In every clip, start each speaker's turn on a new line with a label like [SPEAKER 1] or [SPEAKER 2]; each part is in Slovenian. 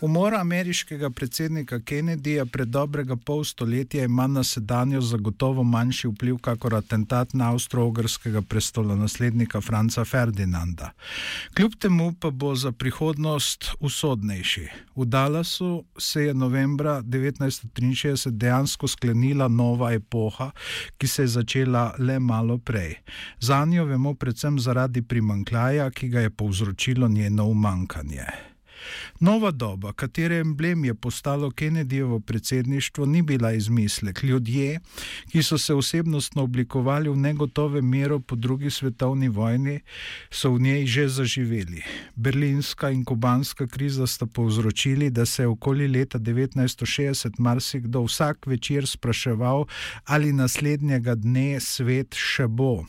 [SPEAKER 1] Umor ameriškega predsednika Kennedyja pred dobrega pol stoletja ima na sedanjo zagotovo manjši vpliv, kakor atentat na avstro-ogrskega prestola naslednika Franca Ferdinanda. Kljub temu pa bo za prihodnost usodnejši. V Dallasu se je novembra 1963 dejansko sklenila nova epoha, ki se je začela le malo prej. Za njo vemo predvsem zaradi primankljaja, ki ga je povzročilo njeno umankanje. Nova doba, katere emblem je postalo Kennedyjevo predsedništvo, ni bila izmislek. Ljudje, ki so se osebnostno oblikovali v negotove mero po drugi svetovni vojni, so v njej že zaživeli. Berlinska in kubanska kriza sta povzročili, da se je okoli leta 1960 marsikdo vsak večer spraševal, ali naslednjega dne svet še bo.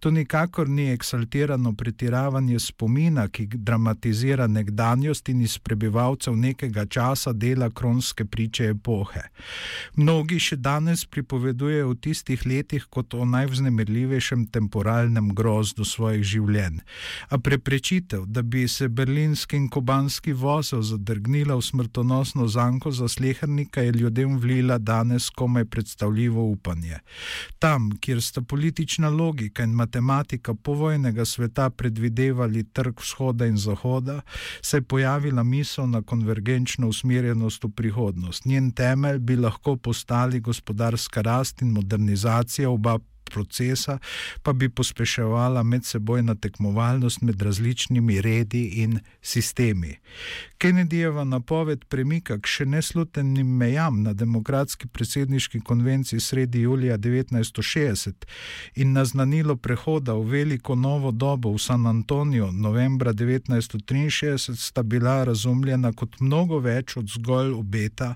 [SPEAKER 1] To nikakor ni eksaltirano pretiravanje spomina, ki dramatizira nekdanjost in iz prebivalcev nekega časa dela kronske priče epohe. Mnogi še danes pripovedujejo o tistih letih kot o najvznemirljivejšem temporalnem grozdu svojih življenj. A preprečitev, da bi se berlinski in kubanski vozel zadrgnila v smrtonosno zanko za slehrnika, je ljudem vlila danes komaj predstavljivo upanje. Tam, kjer sta politična logika, in matematika povojnega sveta predvidevali trg vzhoda in zahoda, se je pojavila misel na konvergenčno usmerjenost v prihodnost. Njen temelj bi lahko postali gospodarska rast in modernizacija oba procesa pa bi pospeševala medsebojna tekmovalnost med različnimi redi in sistemi. Kennedyjeva napoved premika k še neslutenim mejam na demokratski predsedniški konvenciji sredi julija 1960 in naznanilo prehoda v veliko novo dobo v San Antonijo novembra 1963 sta bila razumljena kot mnogo več od zgolj obeta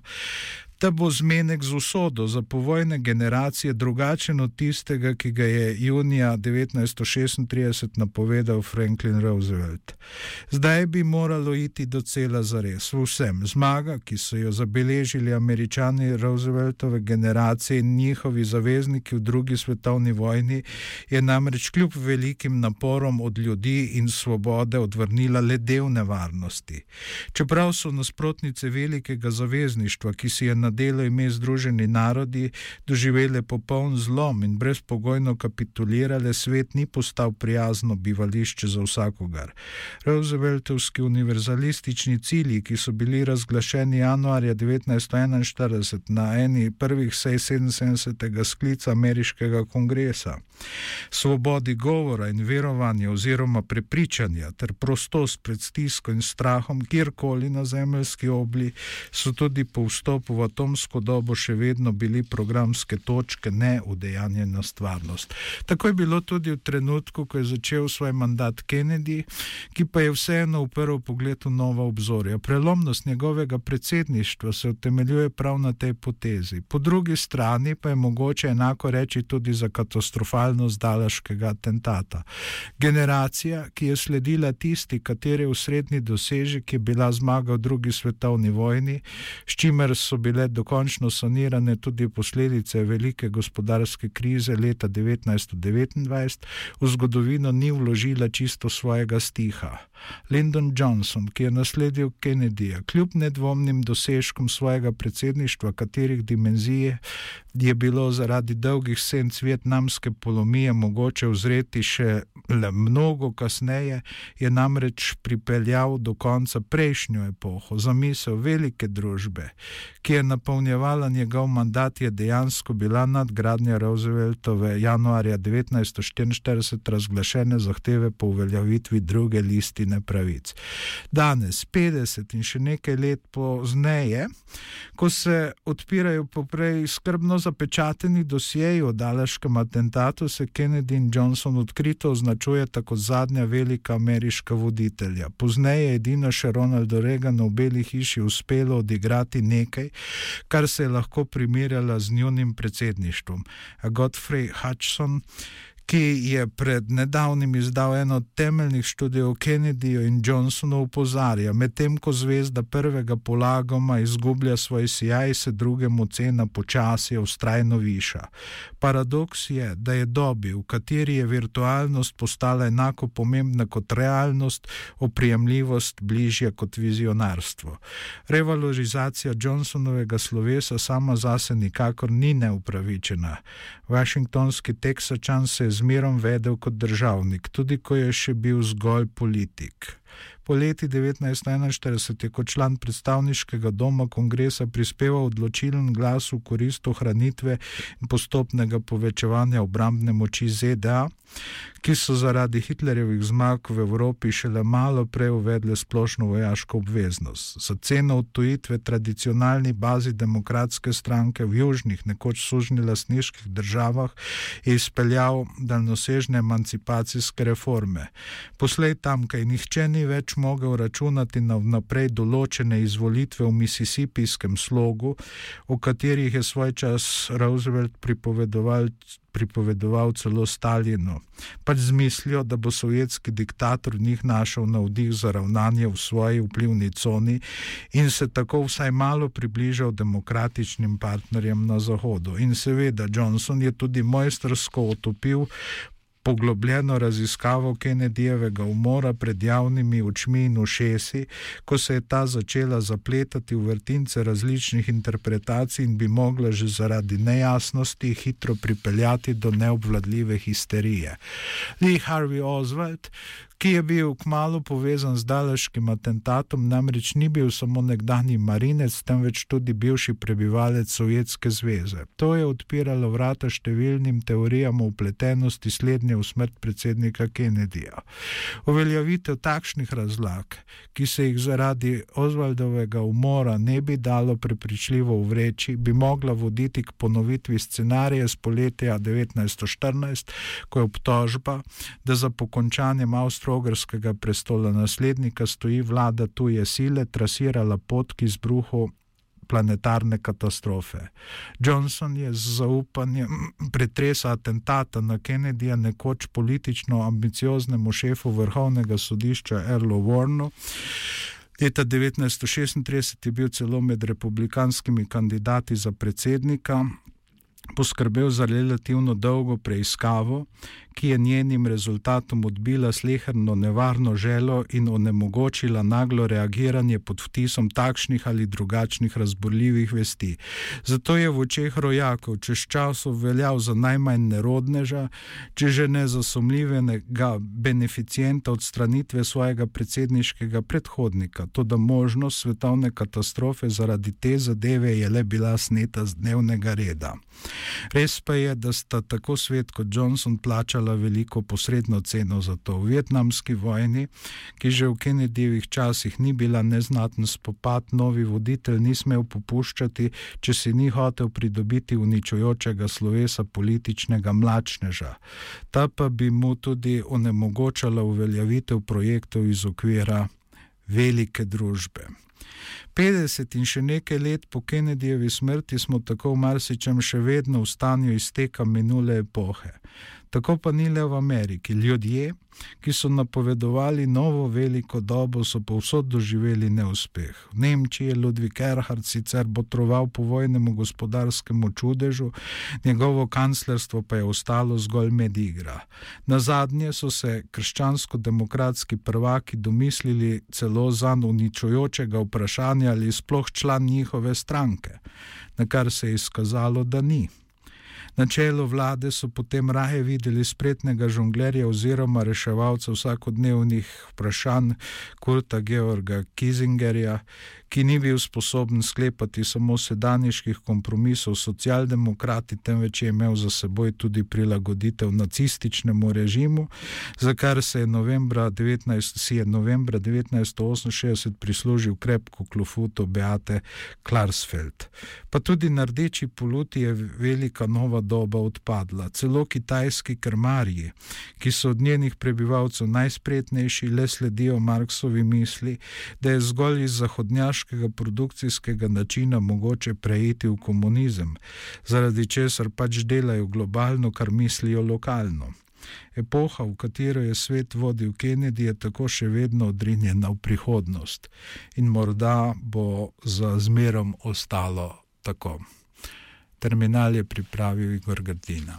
[SPEAKER 1] da bo zmenek z usodo za povojne generacije drugačen od tistega, ki ga je junija 1936 napovedal Franklin Roosevelt. Zdaj bi moralo iti do cela zares. Vsem zmaga, ki so jo zabeležili američani Rooseveltove generacije in njihovi zavezniki v drugi svetovni vojni, je namreč kljub velikim naporom od ljudi in svobode odvrnila le del nevarnosti. Čeprav so nasprotnice velikega zavezništva, ki si je na delo ime Združeni narodi, doživele popoln zlom in brezpogojno kapitulirale, svet ni postal prijazno bivališče za vsakogar. Rooseveltovski univerzalistični cilji, ki so bili razglašeni januarja 1941 na eni prvih sej 77. sklica ameriškega kongresa, svobodi govora in verovanja oziroma prepričanja ter prostost pred stisko in strahom kjerkoli na zemeljski obli, so tudi po vstopu v to atomsko dobo še vedno bili programske točke, ne udejanjena stvarnost. Tako je bilo tudi v trenutku, ko je začel svoj mandat Kennedy, ki pa je vseeno uprl pogled v nova obzorja. Prelomnost njegovega predsedništva se utemeljuje prav na tej potezi. Po drugi strani pa je mogoče enako reči tudi za katastrofalnost dalaškega atentata. Generacija, ki je sledila tisti, kateri usrednji dosežek je bila zmaga v drugi svetovni vojni, s čimer so bile dokončno sanirane tudi posledice velike gospodarske krize leta 1929, v zgodovino ni vložila čisto svojega stiha. Lyndon Johnson, ki je nasledil Kennedyja, kljub nedvomnim dosežkom svojega predsedništva, katerih dimenzije je bilo zaradi dolgih senc vietnamske polomije mogoče vzreti še le mnogo kasneje, je namreč pripeljal do konca prejšnjo epoho, zamisel velike družbe, ki je napolnjevala njegov mandat, je dejansko bila nadgradnja Rooseveltove januarja 1944 razglašene zahteve po uveljavitvi druge listine pravic. Danes, 50 in še nekaj let pozneje, ko se odpirajo poprej skrbno zapečateni dosjeji o dalaškem atentatu, se Kennedy in Johnson odkrito označujeta kot zadnja velika ameriška voditelja. Pozneje je edino še Ronaldo Reagan v Beli hiši uspelo odigrati nekaj, kar se je lahko primerjala z njunim predsedništvom. Godfrey Hudson, ki je pred nedavnim izdal eno od temeljnih študijev o Kennedyju in Johnsonu, upozarja, medtem ko zvezda prvega polagoma izgublja svoj sijaj, se drugemu cena počasi ustrajno viša. Paradoks je, da je dobi, v kateri je virtualnost postala enako pomembna kot realnost, oprijemljivost bližje kot vizionarstvo. Revalorizacija Johnsonovega slovesa sama zase nikakor ni neupravičena. Washingtonski teksačan se je zmerom vedel kot državnik, tudi ko je še bil zgolj politik. Po leti 1941 je kot član predstavniškega doma kongresa prispeval odločilen glas v korist ohranitve in postopnega povečevanja obrambne moči ZDA, ki so zaradi Hitlerjevih zmag v Evropi šele malo prej uvedle splošno vojaško obveznost. Za ceno odtujitve tradicionalni bazi demokratske stranke v južnih, nekoč sužni lasniških državah je izpeljal daljnosežne emancipacijske reforme. Poslej tam, kaj nihče ni več mogel računati na vnaprej določene izvolitve v misisipijskem slogu, o katerih je svoj čas Roosevelt pripovedoval, pripovedoval celo Stalinu. Pač z mislijo, da bo sovjetski diktator v njih našel navdih za ravnanje v svoji vplivni coni in se tako vsaj malo približal demokratičnim partnerjem na Zahodu. In seveda, Johnson je tudi mojstrsko otopil poglobljeno raziskavo Kennedyjevega umora pred javnimi očmi in ušesi, ko se je ta začela zapletati v vrtince različnih interpretacij in bi mogla že zaradi nejasnosti hitro pripeljati do neobvladljive histerije. Lee Harvey Oswald, ki je bil kmalo povezan z daležkim atentatom, namreč ni bil samo nekdani marinec, temveč tudi bivši prebivalec Sovjetske zveze. To je odpiralo vrata številnim teorijam o upletenosti slednje v smrt predsednika Kennedyja. Uveljavitev takšnih razlag, ki se jih zaradi Oswaldovega umora ne bi dalo prepričljivo uvreči, bi mogla voditi k ponovitvi scenarija z poletja 1914, ko je obtožba, da za pokončanjem avstrogrskega prestola naslednika stoji vlada tuje sile, trasirala pot k izbruhu planetarne katastrofe. Johnson je z zaupanjem pretresa atentata na Kennedyja nekoč politično ambicioznemu šefu vrhovnega sodišča Erlo Warnu. Leta 1936 je bil celo med republikanskimi kandidati za predsednika, poskrbel za relativno dolgo preiskavo, ki je njenim rezultatom odbila sleherno nevarno želo in onemogočila naglo reagiranje pod vtisom takšnih ali drugačnih razborljivih vesti. Zato je v očeh rojakov čez časov veljal za najmanj nerodneža, če že ne za sumljivega beneficijenta odstranitve svojega predsedniškega predhodnika. To, da možnost svetovne katastrofe zaradi te zadeve je le bila sneta z dnevnega reda. Res pa je, da sta tako svet kot Johnson plačala veliko posredno ceno za to. V vietnamski vojni, ki že v Kennedyjevih časih ni bila neznaten spopad, novi voditelj ni smel popuščati, če si ni hotel pridobiti uničujočega slovesa političnega mlačneža. Ta pa bi mu tudi onemogočala uveljavitev projektov iz okvira velike družbe. 50 in še nekaj let po Kennedyjevi smrti smo tako v marsičem še vedno v stanju izteka minule epohe. Tako pa ni le v Ameriki. Ljudje, ki so napovedovali novo veliko dobo, so povsod doživeli neuspeh. V Nemčiji je Ludvik Erhard sicer botroval po vojnemu gospodarskemu čudežu, njegovo kanclerstvo pa je ostalo zgolj med igra. Na zadnje so se krščansko-demokratski prvaki domislili celo za uničujočega vprašanja ali sploh član njihove stranke, na kar se je izkazalo, da ni. Na čelu vlade so potem raje videli spretnega žonglerja oziroma reševalca vsakodnevnih vprašanj Kurta Georga Kizingerja, ki ni bil sposoben sklepati samo sedajniških kompromisov socialdemokrati, temveč je imel za seboj tudi prilagoditev nacističnemu režimu, za kar se je novembra 19, si je novembra 1968 prislužil krepko klofuto Beate Klarsfeld. Pa tudi na rdeči poluti je velika nova doba odpadla. Celo kitajski krmarji, ki so od njenih prebivalcev najspretnejši, le sledijo Marksovi misli, da je zgolj iz zahodnjaškega vojaškega produkcijskega načina mogoče preiti v komunizem, zaradi česar pač delajo globalno, kar mislijo lokalno. Epoha, v katero je svet vodil Kennedy, je tako še vedno odrinjena v prihodnost in morda bo za zmerom ostalo tako. Terminal je pripravil Igor Gardina.